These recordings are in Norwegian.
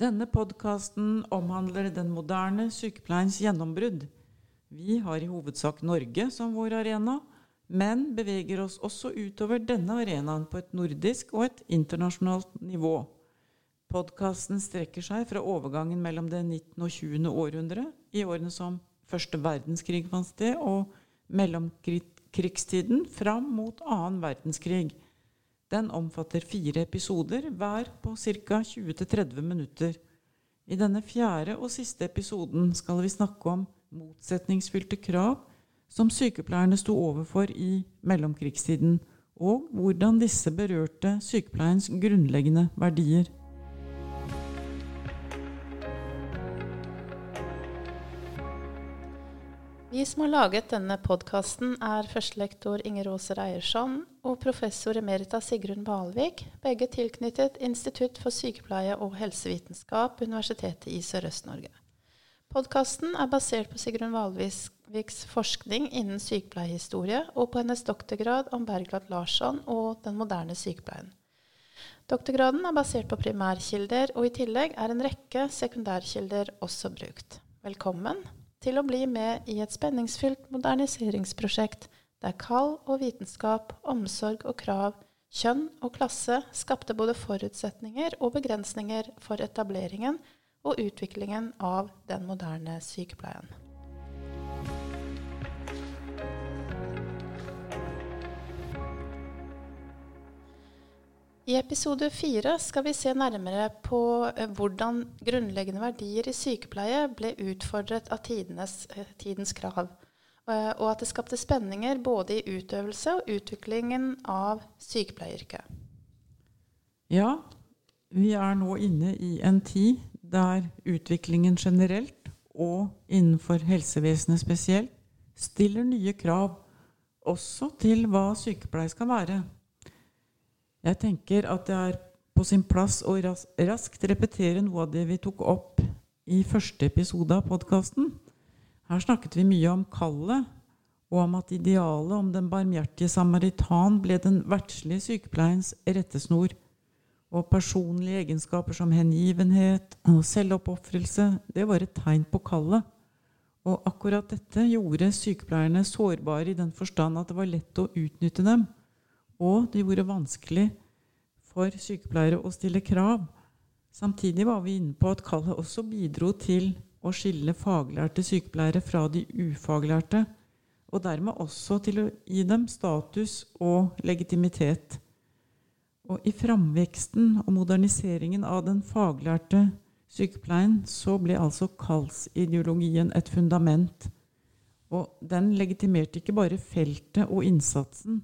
Denne podkasten omhandler den moderne sykepleiens gjennombrudd. Vi har i hovedsak Norge som vår arena, men beveger oss også utover denne arenaen på et nordisk og et internasjonalt nivå. Podkasten strekker seg fra overgangen mellom det 19. og 20. århundre, i årene som første verdenskrig fant sted, og mellomkrigstiden fram mot annen verdenskrig. Den omfatter fire episoder, hver på ca. 20-30 minutter. I denne fjerde og siste episoden skal vi snakke om motsetningsfylte krav som sykepleierne sto overfor i mellomkrigstiden, og hvordan disse berørte sykepleiens grunnleggende verdier. Vi som har laget denne podkasten, er førstelektor Inger Aaser Eiersson og professor emerita Sigrun Balvik, begge tilknyttet Institutt for sykepleie og helsevitenskap, Universitetet i Sørøst-Norge. Podkasten er basert på Sigrun Valviks forskning innen sykepleiehistorie og på hennes doktorgrad om Bergljot Larsson og den moderne sykepleien. Doktorgraden er basert på primærkilder, og i tillegg er en rekke sekundærkilder også brukt. Velkommen til å bli med i et spenningsfylt moderniseringsprosjekt der kall og vitenskap, omsorg og krav, kjønn og klasse skapte både forutsetninger og begrensninger for etableringen og utviklingen av den moderne sykepleien. I episode fire skal vi se nærmere på eh, hvordan grunnleggende verdier i sykepleie ble utfordret av tidenes, eh, tidens krav, eh, og at det skapte spenninger både i utøvelse og utviklingen av sykepleieryrket. Ja, vi er nå inne i en tid der utviklingen generelt, og innenfor helsevesenet spesielt, stiller nye krav også til hva sykepleie skal være. Jeg tenker at det er på sin plass å raskt repetere noe av det vi tok opp i første episode av podkasten. Her snakket vi mye om kallet, og om at idealet om den barmhjertige samaritan ble den verdslige sykepleiens rettesnor. Og personlige egenskaper som hengivenhet og selvoppofrelse, det var et tegn på kallet. Og akkurat dette gjorde sykepleierne sårbare i den forstand at det var lett å utnytte dem og det gjorde vanskelig for sykepleiere å stille krav. Samtidig var vi inne på at kallet også bidro til å skille faglærte sykepleiere fra de ufaglærte, og dermed også til å gi dem status og legitimitet. Og i framveksten og moderniseringen av den faglærte sykepleien så ble altså kallsideologien et fundament. Og den legitimerte ikke bare feltet og innsatsen,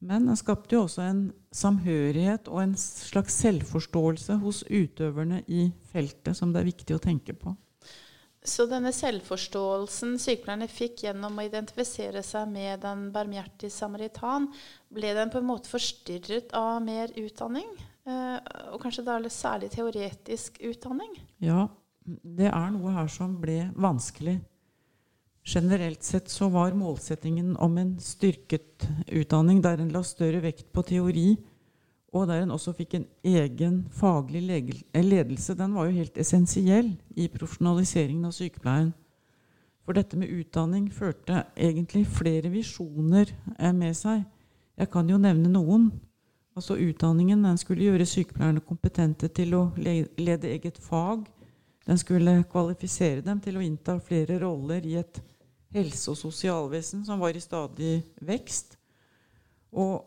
men den skapte jo også en samhørighet og en slags selvforståelse hos utøverne i feltet som det er viktig å tenke på. Så denne selvforståelsen sykepleierne fikk gjennom å identifisere seg med den barmhjertige samaritan, ble den på en måte forstyrret av mer utdanning? Eh, og kanskje da særlig teoretisk utdanning? Ja, det er noe her som ble vanskelig. Generelt sett så var målsettingen om en styrket utdanning der en la større vekt på teori, og der en også fikk en egen faglig ledelse, den var jo helt essensiell i profesjonaliseringen av sykepleien. For dette med utdanning førte egentlig flere visjoner eh, med seg. Jeg kan jo nevne noen. Altså Utdanningen den skulle gjøre sykepleierne kompetente til å lede eget fag. Den skulle kvalifisere dem til å innta flere roller i et helse- og sosialvesen som var i stadig vekst. Og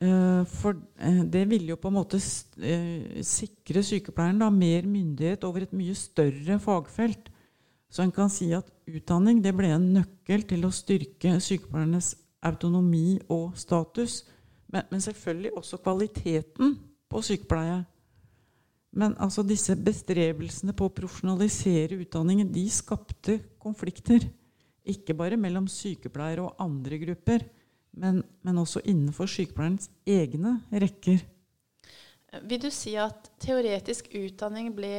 eh, for eh, det ville jo på en måte eh, sikre sykepleieren da, mer myndighet over et mye større fagfelt. Så en kan si at utdanning det ble en nøkkel til å styrke sykepleiernes autonomi og status. Men, men selvfølgelig også kvaliteten på sykepleie. Men altså disse bestrebelsene på å profesjonalisere utdanningen de skapte konflikter. Ikke bare mellom sykepleiere og andre grupper, men, men også innenfor sykepleierens egne rekker. Vil du si at teoretisk utdanning ble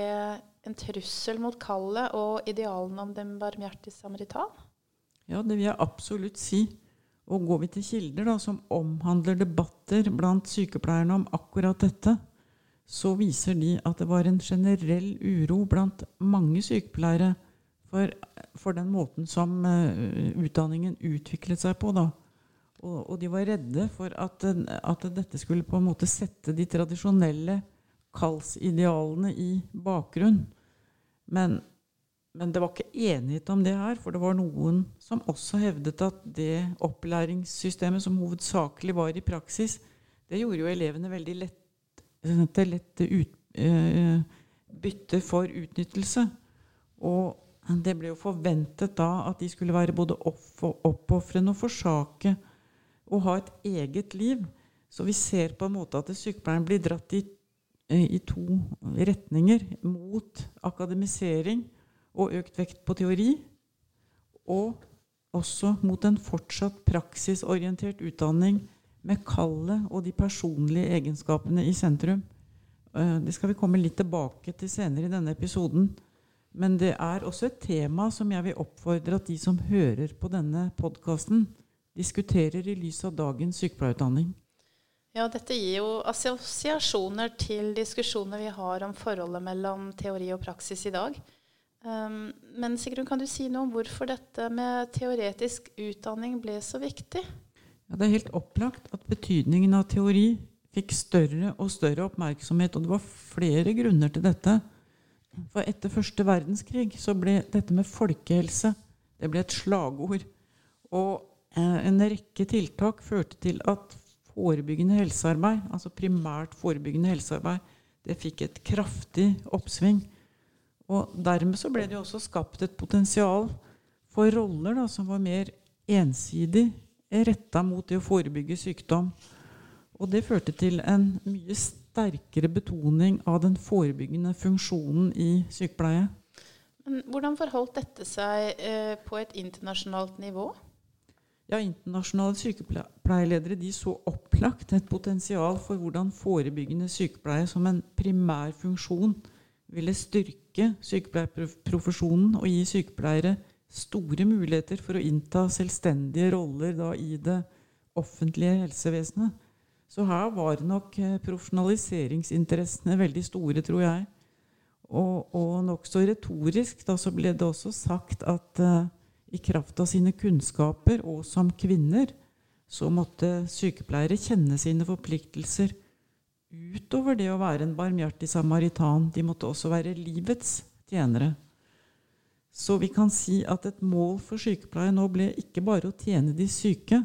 en trussel mot kallet og idealene om den barmhjertige samaritan? Ja, det vil jeg absolutt si. Og går vi til kilder da, som omhandler debatter blant sykepleierne om akkurat dette, så viser de at det var en generell uro blant mange sykepleiere for, for den måten som uh, utdanningen utviklet seg på. da. Og, og, de var redde for at, at, dette skulle på en måte sette de tradisjonelle kallsidealene i bakgrunn. Men, men, det var ikke enighet om det her, for det var noen som også hevdet at det opplæringssystemet som hovedsakelig var i praksis, det gjorde jo elevene veldig lett til lett ut, uh, bytte for utnyttelse. Og det ble jo forventet da at de skulle være både oppofrende og forsake og ha et eget liv. Så vi ser på en måte at sykepleieren blir dratt i, eh, i to retninger. Mot akademisering og økt vekt på teori. Og også mot en fortsatt praksisorientert utdanning med kallet og de personlige egenskapene i sentrum. Eh, det skal vi komme litt tilbake til senere i denne episoden. Men det er også et tema som jeg vil oppfordre at de som hører på denne podkasten, diskuterer i lys av dagens sykepleierutdanning. Ja, dette gir jo assosiasjoner til diskusjoner vi har om forholdet mellom teori og praksis i dag. Um, men Sigrun, kan du si noe om hvorfor dette med teoretisk utdanning ble så viktig? Ja, det er helt opplagt at betydningen av teori fikk større og større oppmerksomhet. Og det var flere grunner til dette. For etter første verdenskrig så ble dette med folkehelse det ble et slagord. Og eh, en rekke tiltak førte til at forebyggende helsearbeid, altså primært forebyggende helsearbeid, det fikk et kraftig oppsving. Og dermed så ble det også skapt et potensial for roller da, som var mer ensidig retta mot det å forebygge sykdom. Og det førte til en mye sterkere betoning av den forebyggende funksjonen i sykepleie. Men hvordan forholdt dette seg eh, på et internasjonalt nivå? Ja, Internasjonale sykepleierledere de så opplagt et potensial for hvordan forebyggende sykepleie som en primær funksjon ville styrke sykepleierprofesjonen og gi sykepleiere store muligheter for å innta selvstendige roller da, i det offentlige helsevesenet. Så her var nok eh, profesjonaliseringsinteressene veldig store, tror jeg. Og, og nokså retorisk da, så ble det også sagt at uh, i kraft av sine kunnskaper og som kvinner så måtte sykepleiere kjenne sine forpliktelser utover det å være en barmhjertig samaritan. De måtte også være livets tjenere. Så vi kan si at et mål for sykepleie nå ble ikke bare å tjene de syke,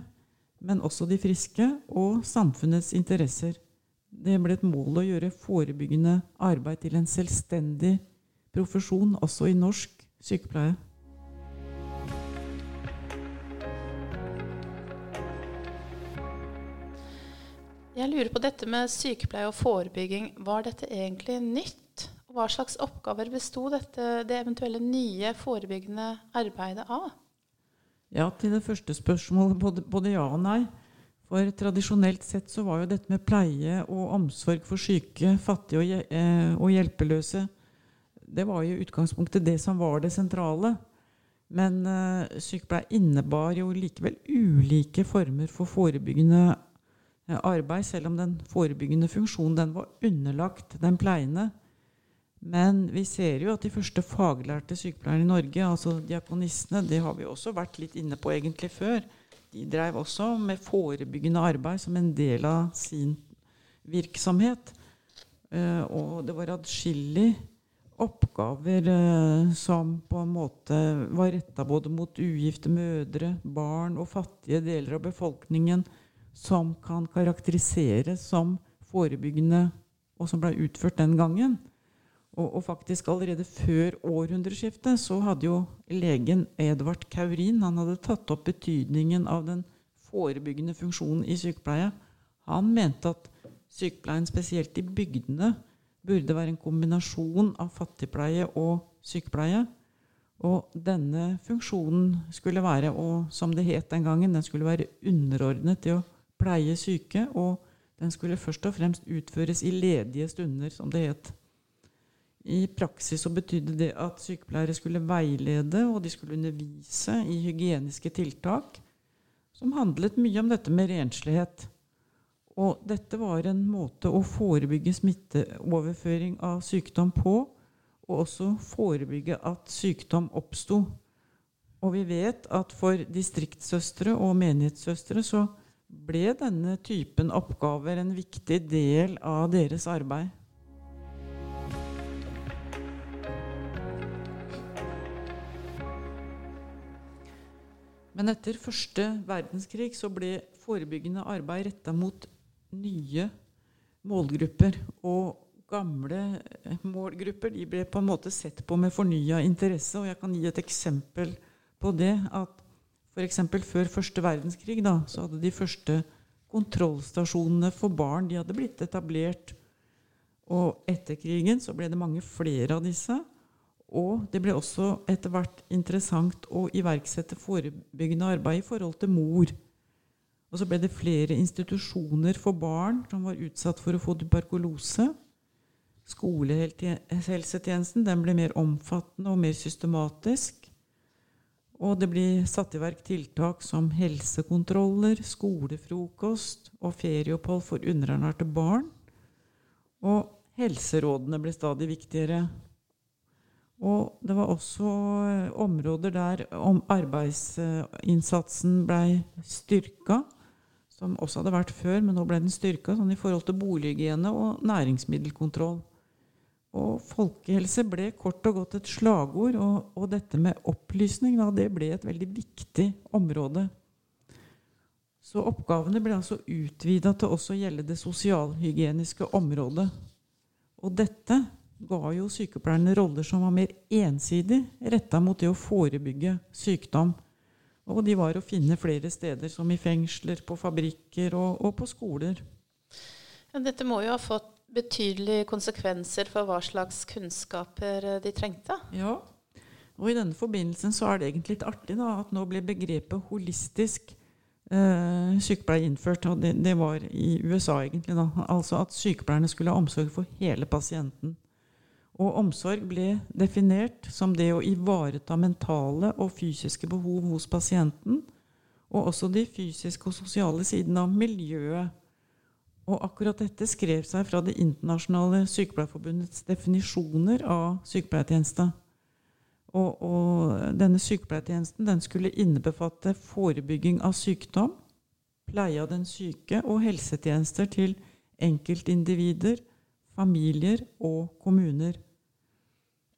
men også de friske og samfunnets interesser. Det ble et mål å gjøre forebyggende arbeid til en selvstendig profesjon også i norsk sykepleie. Jeg lurer på dette med sykepleie og forebygging. Var dette egentlig nytt? Hva slags oppgaver besto det eventuelle nye forebyggende arbeidet av? Ja, Til det første spørsmålet både, både, ja og nei. For tradisjonelt sett så var jo dette med pleie og omsorg for syke, fattige og, eh, og hjelpeløse Det var jo i utgangspunktet det som var det sentrale. Men uh, sykepleie innebar jo likevel ulike former for forebyggende uh, arbeid, selv om den forebyggende funksjonen den var underlagt den pleiende. Men vi ser jo at de første faglærte sykepleierne i Norge, altså diakonistene, det har vi også vært litt inne på egentlig før. De drev også med forebyggende arbeid som en del av sin virksomhet. Uh, og det var adskillig oppgaver uh, som på en måte var retta både mot ugifte mødre, barn og fattige deler av befolkningen, som kan karakteriseres som forebyggende, og som ble utført den gangen. Og, og, faktisk allerede før århundreskiftet så hadde jo legen Edvard Kaurin han hadde tatt opp betydningen av den forebyggende funksjonen i sykepleie. Han mente at sykepleien, spesielt i bygdene, burde være en kombinasjon av fattigpleie og sykepleie. Og denne funksjonen skulle være, og som det het den gangen, den skulle være underordnet til å pleie syke, og den skulle først og fremst utføres i ledige stunder, som det het. I praksis så betydde det at sykepleiere skulle veilede og de skulle undervise i hygieniske tiltak som handlet mye om dette med renslighet. Og dette var en måte å forebygge smitteoverføring av sykdom på, og også forebygge at sykdom oppsto. Og vi vet at for distriktssøstre og menighetssøstre så ble denne typen oppgaver en viktig del av deres arbeid. Men etter første verdenskrig så ble forebyggende arbeid retta mot nye målgrupper. Og gamle målgrupper de ble på en måte sett på med fornya interesse. Og jeg kan gi et eksempel på det. at F.eks. før første verdenskrig da, så hadde de første kontrollstasjonene for barn de hadde blitt etablert. Og etter krigen så ble det mange flere av disse. Og det ble også etter hvert interessant å iverksette forebyggende arbeid i forhold til mor. Og så ble det flere institusjoner for barn som var utsatt for å få tuberkulose. Skolehelsetjenesten ble mer omfattende og mer systematisk. Og det blir satt i verk tiltak som helsekontroller, skolefrokost og ferieopphold for underernærte barn. Og helserådene ble stadig viktigere. Og det var også eh, områder der arbeidsinnsatsen blei styrka, som også hadde vært før, men nå ble den styrka sånn i forhold til bolighygiene og næringsmiddelkontroll. Og folkehelse ble kort og godt et slagord, og, og dette med opplysning da, det ble et veldig viktig område. Så oppgavene ble altså utvida til også å gjelde det sosialhygieniske området. Og dette ga jo sykepleierne roller som var mer ensidig retta mot det å forebygge sykdom. Og de var å finne flere steder, som i fengsler, på fabrikker og, og på skoler. Ja, dette må jo ha fått betydelige konsekvenser for hva slags kunnskaper de trengte? Ja, og i denne forbindelsen så er det egentlig litt artig da, at nå ble begrepet holistisk eh, sykepleie innført. Og det, det, var i USA, egentlig. da, Altså at sykepleierne skulle ha omsorg for hele pasienten. Og omsorg ble definert som det å ivareta mentale og fysiske behov hos pasienten, og også de fysiske og sosiale sidene av miljøet. Og akkurat dette skrev seg fra Det internasjonale sykepleierforbundets definisjoner av sykepleiertjeneste. Og, og, denne sykepleiertjenesten den skulle innebefatte forebygging av sykdom, pleie av den syke og helsetjenester til enkeltindivider, familier og kommuner.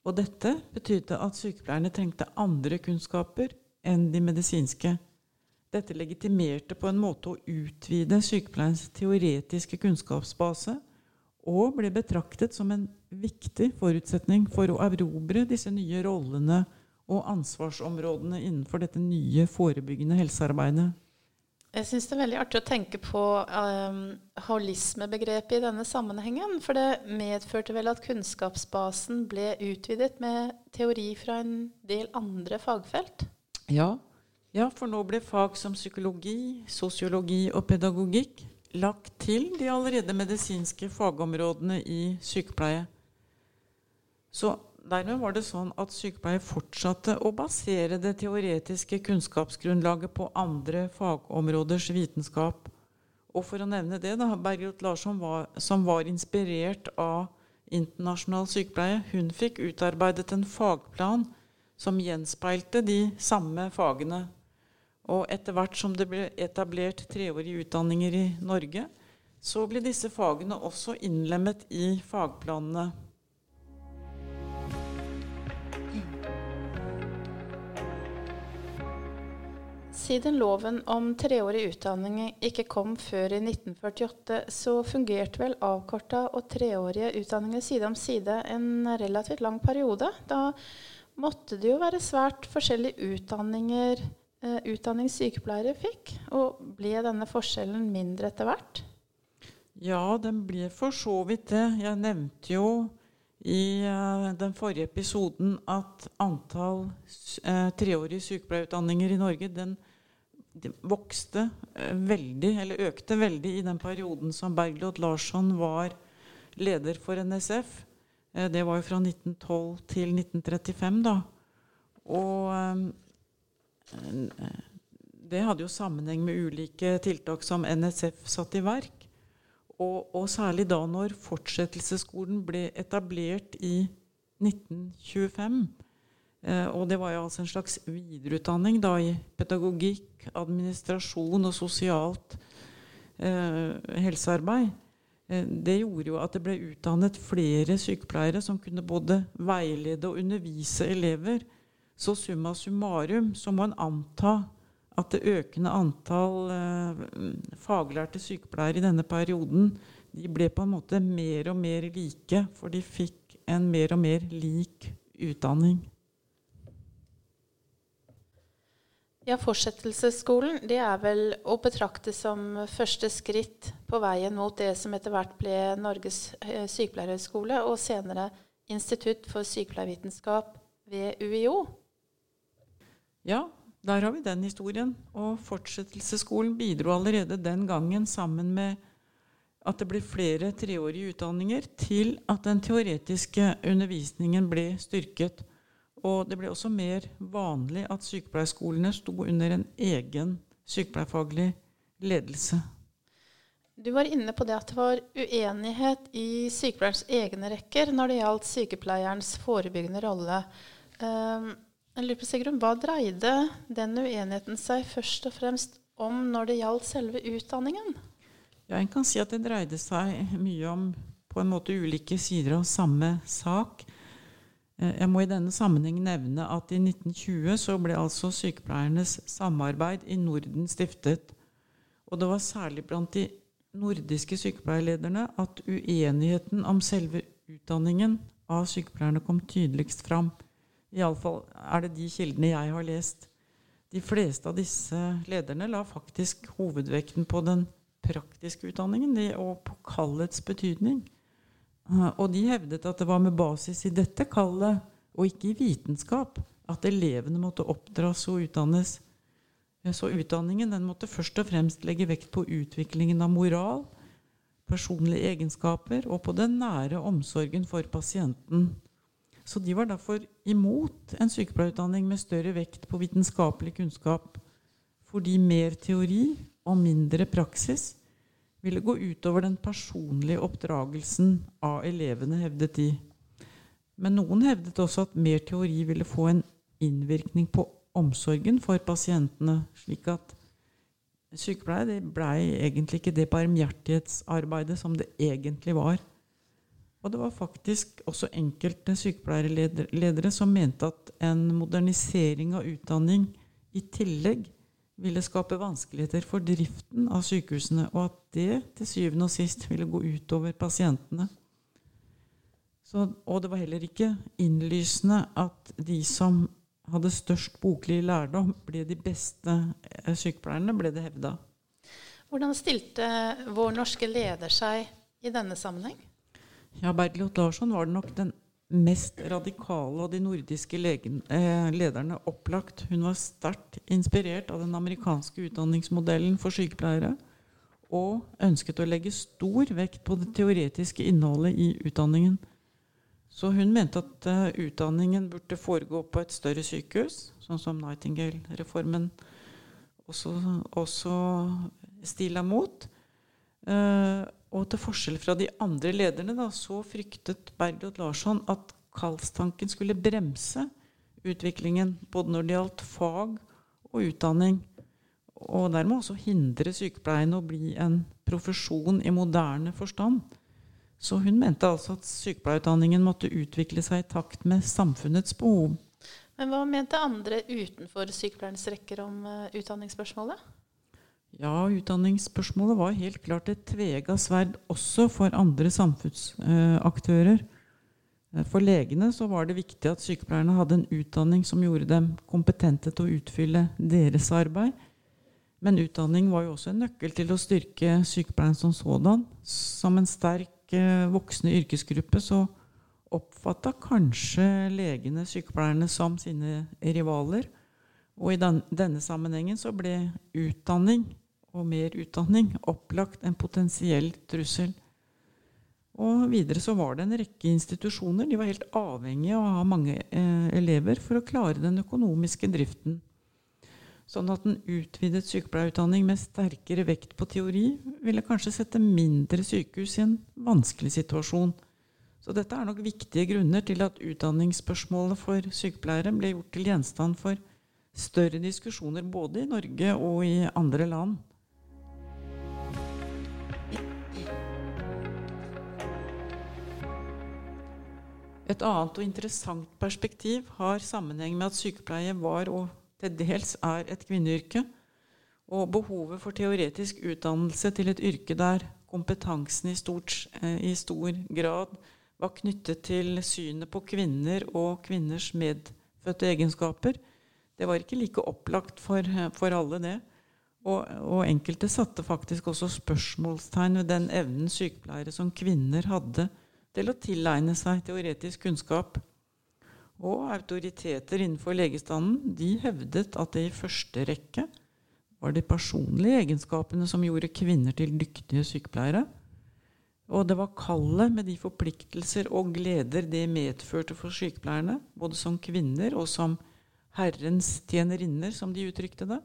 Og dette betydde at sykepleierne trengte andre kunnskaper enn de medisinske. Dette legitimerte på en måte å utvide sykepleierens teoretiske kunnskapsbase, og ble betraktet som en viktig forutsetning for å erobre disse nye rollene og ansvarsområdene innenfor dette nye forebyggende helsearbeidet. Jeg syns det er veldig artig å tenke på um, holismebegrepet i denne sammenhengen. For det medførte vel at kunnskapsbasen ble utvidet med teori fra en del andre fagfelt? Ja, ja for nå ble fag som psykologi, sosiologi og pedagogikk lagt til de allerede medisinske fagområdene i sykepleie. Så dermed var det sånn at sykepleier fortsatte å basere det teoretiske kunnskapsgrunnlaget på andre fagområders vitenskap. Og for å nevne det, da, Bergljot Larsson, var, som var inspirert av internasjonal sykepleie, hun fikk utarbeidet en fagplan som gjenspeilte de samme fagene. Og etter hvert som det ble etablert treårige utdanninger i Norge, så ble disse fagene også innlemmet i fagplanene. Siden loven om treårig utdanning ikke kom før i 1948, så fungerte vel avkorta og treårige utdanninger side om side en relativt lang periode. Da måtte det jo være svært forskjellige utdanninger eh, utdanningssykepleiere fikk. Og ble denne forskjellen mindre etter hvert? Ja, den ble for så vidt det. Jeg nevnte jo i uh, den forrige episoden at antall uh, treårige sykepleierutdanninger i Norge den vokste eh, veldig, eller økte veldig, i den perioden som Bergljot Larsson var leder for NSF. Eh, det var jo fra 1912 til 1935, da. Og eh, det hadde jo sammenheng med ulike tiltak som NSF satte i verk. Og, og særlig da når fortsettelsesskolen ble etablert i 1925. Eh, og det var jo altså en slags videreutdanning da i pedagogikk, administrasjon og sosialt eh, helsearbeid. Eh, det gjorde jo at det ble utdannet flere sykepleiere som kunne både veilede og undervise elever. Så summa summarum så må en anta at det økende antall eh, faglærte sykepleiere i denne perioden de ble på en måte mer og mer like, for de fikk en mer og mer lik utdanning. Ja, Fortsettelsesskolen det er vel å betrakte som første skritt på veien mot det som etter hvert ble Norges eh, sykepleierhøgskole, og senere Institutt for sykepleiervitenskap ved UiO. Ja, der har vi den historien. Og fortsettelsesskolen bidro allerede den gangen, sammen med at det ble flere treårige utdanninger, til at den teoretiske undervisningen ble styrket. Og det ble også mer vanlig at sykepleierskolene sto under en egen sykepleierfaglig ledelse. Du var inne på det at det var uenighet i sykepleierens egne rekker når det gjaldt sykepleierens forebyggende rolle. Um, jeg lurer på, Sigrun, Hva dreide den uenigheten seg først og fremst om når det gjaldt selve utdanningen? Ja, En kan si at det dreide seg mye om på en måte ulike sider av samme sak. Eh, jeg må i denne sammenheng nevne at i 1920 så ble altså sykepleiernes samarbeid i Norden stiftet. Og det var særlig blant de nordiske sykepleierlederne at uenigheten om selve utdanningen av sykepleierne kom tydeligst fram. Iallfall er det de kildene jeg har lest. De fleste av disse lederne la faktisk hovedvekten på den praktiske utdanningen og på kallets betydning. Eh, og de hevdet at det var med basis i dette kallet, og ikke i vitenskap, at elevene måtte oppdras og utdannes. Så utdanningen måtte først og fremst legge vekt på utviklingen av moral, personlige egenskaper og på den nære omsorgen for pasienten. Så de var derfor imot en sykepleierutdanning med større vekt på vitenskapelig kunnskap, fordi mer teori og mindre praksis ville gå utover den personlige oppdragelsen av elevene, hevdet de. Men noen hevdet også at mer teori ville få en innvirkning på omsorgen for pasientene, slik at sykepleie blei egentlig ikke det barmhjertighetsarbeidet som det egentlig var. Og det var faktisk også enkelte sykepleierledere som mente at en modernisering av utdanning i tillegg ville skape vanskeligheter for driften av sykehusene, og at det til syvende og sist ville gå utover pasientene. Så, og det var heller ikke innlysende at de som hadde størst boklig lærdom, ble de beste eh, sykepleierne, ble det hevda. Hvordan stilte vår norske leder seg i denne sammenheng? Ja, Bergljot Larsson var nok den mest radikale av de nordiske legen, eh, lederne opplagt. Hun var sterkt inspirert av den amerikanske utdanningsmodellen for sykepleiere. Og ønsket å legge stor vekt på det teoretiske innholdet i utdanningen. Så hun mente at uh, utdanningen burde foregå på et større sykehus, sånn som Nightingale-reformen også, også stila mot. Uh, og til forskjell fra de andre lederne da, så fryktet Bergljot Larsson at kallstanken skulle bremse utviklingen både når det gjaldt fag og utdanning, og dermed også hindre sykepleien å bli en profesjon i moderne forstand. Så hun mente altså at sykepleierutdanningen måtte utvikle seg i takt med samfunnets behov. Men hva mente andre utenfor sykepleierens rekker om uh, utdanningsspørsmålet? Ja, utdanningsspørsmålet var helt klart et tvega sverd også for andre samfunnsaktører. For legene så var det viktig at sykepleierne hadde en utdanning som gjorde dem kompetente til å utfylle deres arbeid. Men utdanning var jo også en nøkkel til å styrke sykepleieren som sådan. Som en sterk eh, voksende yrkesgruppe så oppfatta kanskje legene sykepleierne som sine rivaler. Og i den, denne sammenhengen så ble utdanning og mer utdanning opplagt en potensiell trussel. Og videre så var det en rekke institusjoner. De var helt avhengige av å ha mange eh, elever for å klare den økonomiske driften. Sånn at en utvidet sykepleierutdanning med sterkere vekt på teori ville kanskje sette mindre sykehus i en vanskelig situasjon. Så dette er nok viktige grunner til at utdanningsspørsmålet for sykepleiere ble gjort til gjenstand for større diskusjoner både i Norge og i andre land. Et annet og interessant perspektiv har sammenheng med at sykepleie var og til dels er et kvinneyrke, og behovet for teoretisk utdannelse til et yrke der kompetansen i, stort, eh, i stor grad var knyttet til synet på kvinner og kvinners medfødte egenskaper, det var ikke like opplagt for, for alle, det. Og, og, enkelte satte faktisk også spørsmålstegn ved den evnen sykepleiere som kvinner hadde til å tilegne seg teoretisk kunnskap. Og autoriteter innenfor legestanden de hevdet at det i første rekke var de personlige egenskapene som gjorde kvinner til dyktige sykepleiere. Og det var kallet med de forpliktelser og gleder det medførte for sykepleierne, både som kvinner og som Herrens tjenerinner, som de uttrykte det.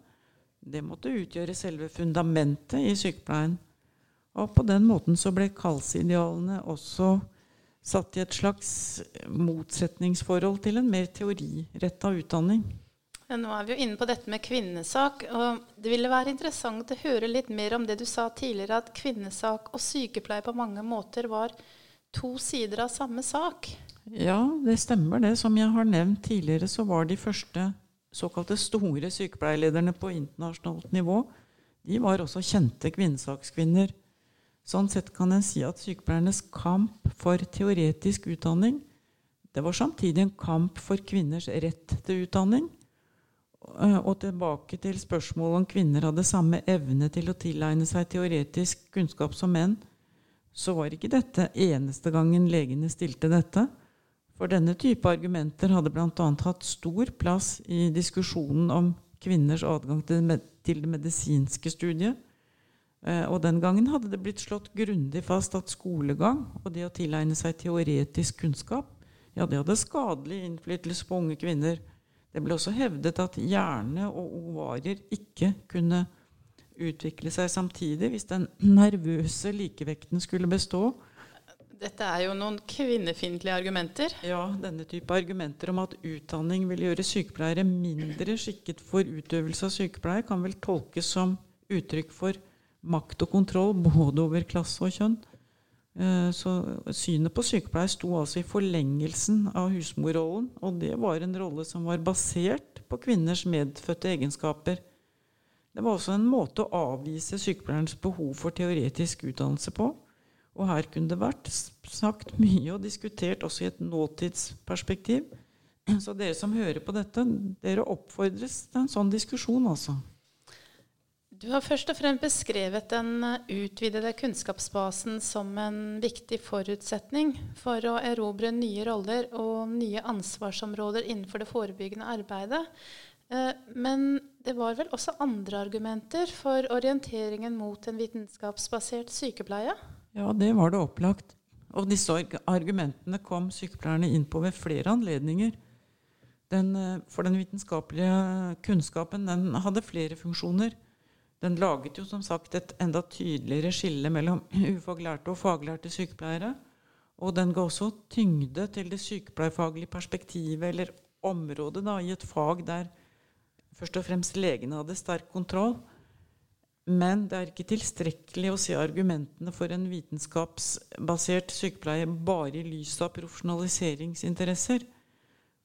Det måtte utgjøre selve fundamentet i sykepleien. Og på den måten så ble kallsidealene også satt i et slags motsetningsforhold til en mer teoriretta utdanning. Nå er vi jo inne på dette med kvinnesak. og Det ville være interessant å høre litt mer om det du sa tidligere, at kvinnesak og sykepleie på mange måter var to sider av samme sak. Ja, det stemmer det. Som jeg har nevnt tidligere, så var de første såkalte store sykepleierlederne på internasjonalt nivå de var også kjente kvinnesakskvinner. Sånn sett kan en si at sykepleiernes kamp for teoretisk utdanning det var samtidig en kamp for kvinners rett til utdanning. Eh, og tilbake til spørsmålet om kvinner hadde samme evne til å tilegne seg teoretisk kunnskap som menn, så var ikke dette eneste gangen legene stilte dette. For denne type argumenter hadde bl.a. hatt stor plass i diskusjonen om kvinners adgang til det medisinske studiet og den gangen hadde det blitt slått grundig fast at skolegang og det å tilegne seg teoretisk kunnskap, ja, det hadde skadelig innflytelse på unge kvinner. Det ble også hevdet at hjerne og ovarier ikke kunne utvikle seg samtidig hvis den nervøse likevekten skulle bestå. Dette er jo noen kvinnefiendtlige argumenter. Ja, denne type argumenter om at utdanning vil gjøre sykepleiere mindre skikket for utøvelse av sykepleie, kan vel tolkes som uttrykk for makt og kontroll både over klasse og kjønn. Eh, så synet på sykepleier sto altså i forlengelsen av husmorrollen, og det var en rolle som var basert på kvinners medfødte egenskaper. Det var også en måte å avvise sykepleierens behov for teoretisk utdannelse på. Og her kunne det vært sagt mye og diskutert også i et nåtidsperspektiv. Så dere som hører på dette, dere oppfordres til en sånn diskusjon, altså. Du har først og fremst beskrevet den utvidede kunnskapsbasen som en viktig forutsetning for å erobre nye roller og nye ansvarsområder innenfor det forebyggende arbeidet. Eh, men det var vel også andre argumenter for orienteringen mot en vitenskapsbasert sykepleie? Ja, det var det opplagt. Og disse argumentene kom sykepleierne inn på ved flere anledninger. Den, eh, for den vitenskapelige kunnskapen den hadde flere funksjoner. Den laget jo som sagt et enda tydeligere skille mellom ufaglærte og faglærte sykepleiere. Og den ga også tyngde til det sykepleierfaglige perspektivet, eller området, da, i et fag der først og fremst legene hadde sterk kontroll. Men det er ikke tilstrekkelig å se argumentene for en vitenskapsbasert sykepleie bare i lys av profesjonaliseringsinteresser.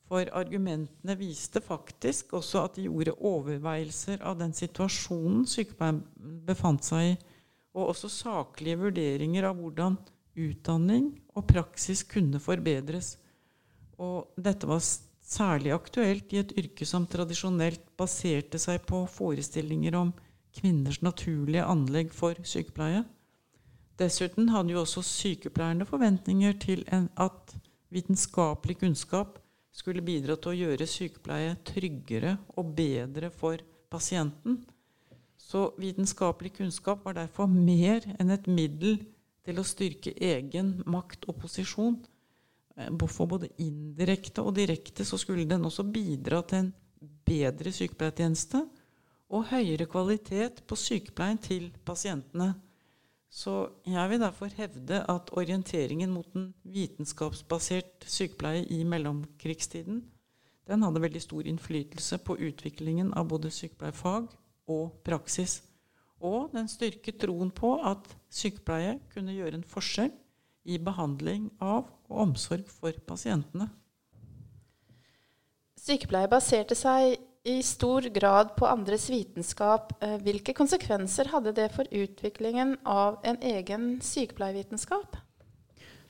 For argumentene viste faktisk også at de gjorde overveielser av den situasjonen sykepleieren befant seg i, og også saklige vurderinger av hvordan utdanning og praksis kunne forbedres. Og dette var særlig aktuelt i et yrke som tradisjonelt baserte seg på forestillinger om kvinners naturlige anlegg for sykepleie. Dessuten hadde jo også sykepleierne forventninger til at vitenskapelig kunnskap skulle bidra til å gjøre sykepleie tryggere og bedre for pasienten. Så vitenskapelig kunnskap var derfor mer enn et middel til å styrke egen makt og posisjon. Eh, for både indirekte og direkte så skulle den også bidra til en bedre sykepleietjeneste og høyere kvalitet på sykepleien til pasientene. Så jeg vil derfor hevde at orienteringen mot en vitenskapsbasert sykepleie i mellomkrigstiden den hadde veldig stor innflytelse på utviklingen av både sykepleiefag og praksis. Og den styrket troen på at sykepleie kunne gjøre en forskjell i behandling av og omsorg for pasientene. Sykepleie baserte seg i stor grad på andres vitenskap. Eh, hvilke konsekvenser hadde det for utviklingen av en egen sykepleievitenskap?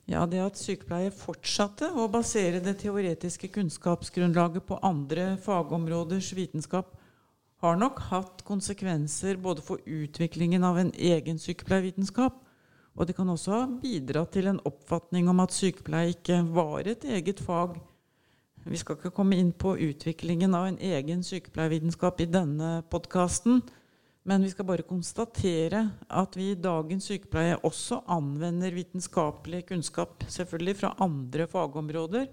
Ja, Det at sykepleie fortsatte å basere det teoretiske kunnskapsgrunnlaget på andre fagområders vitenskap, har nok hatt konsekvenser både for utviklingen av en egen sykepleievitenskap, og det kan også ha bidratt til en oppfatning om at sykepleie ikke var et eget fag. Vi skal ikke komme inn på utviklingen av en egen sykepleiervitenskap i denne podkasten, men vi skal bare konstatere at vi i dagens sykepleie også anvender vitenskapelig kunnskap, selvfølgelig fra andre fagområder.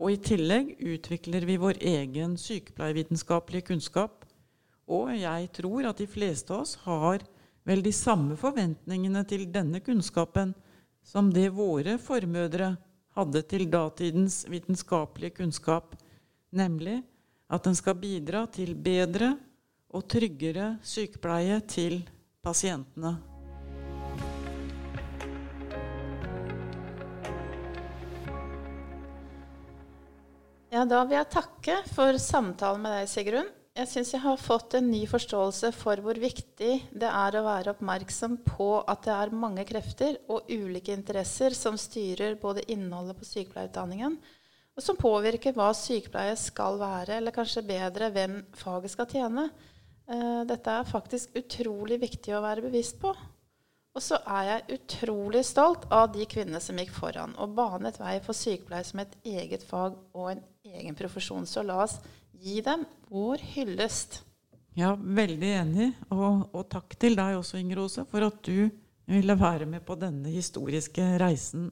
Og i tillegg utvikler vi vår egen sykepleiervitenskapelige kunnskap og jeg tror at de fleste av oss har vel de samme forventningene til denne kunnskapen som det våre formødre hadde til datidens vitenskapelige kunnskap, nemlig at den skal bidra til bedre og tryggere sykepleie til pasientene. Ja, da vil jeg takke for samtalen med deg, Sigrun. Jeg syns jeg har fått en ny forståelse for hvor viktig det er å være oppmerksom på at det er mange krefter og ulike interesser som styrer både innholdet på sykepleierutdanningen, og som påvirker hva sykepleie skal være, eller kanskje bedre hvem faget skal tjene. Eh, dette er faktisk utrolig viktig å være bevisst på. Og så er jeg utrolig stolt av de kvinnene som gikk foran og banet vei for sykepleie som et eget fag og en egen profesjon. Så la oss gi dem vår hyllest. Ja, veldig enig. Og, og takk til deg også, Inger Rose, for at du ville være med på denne historiske reisen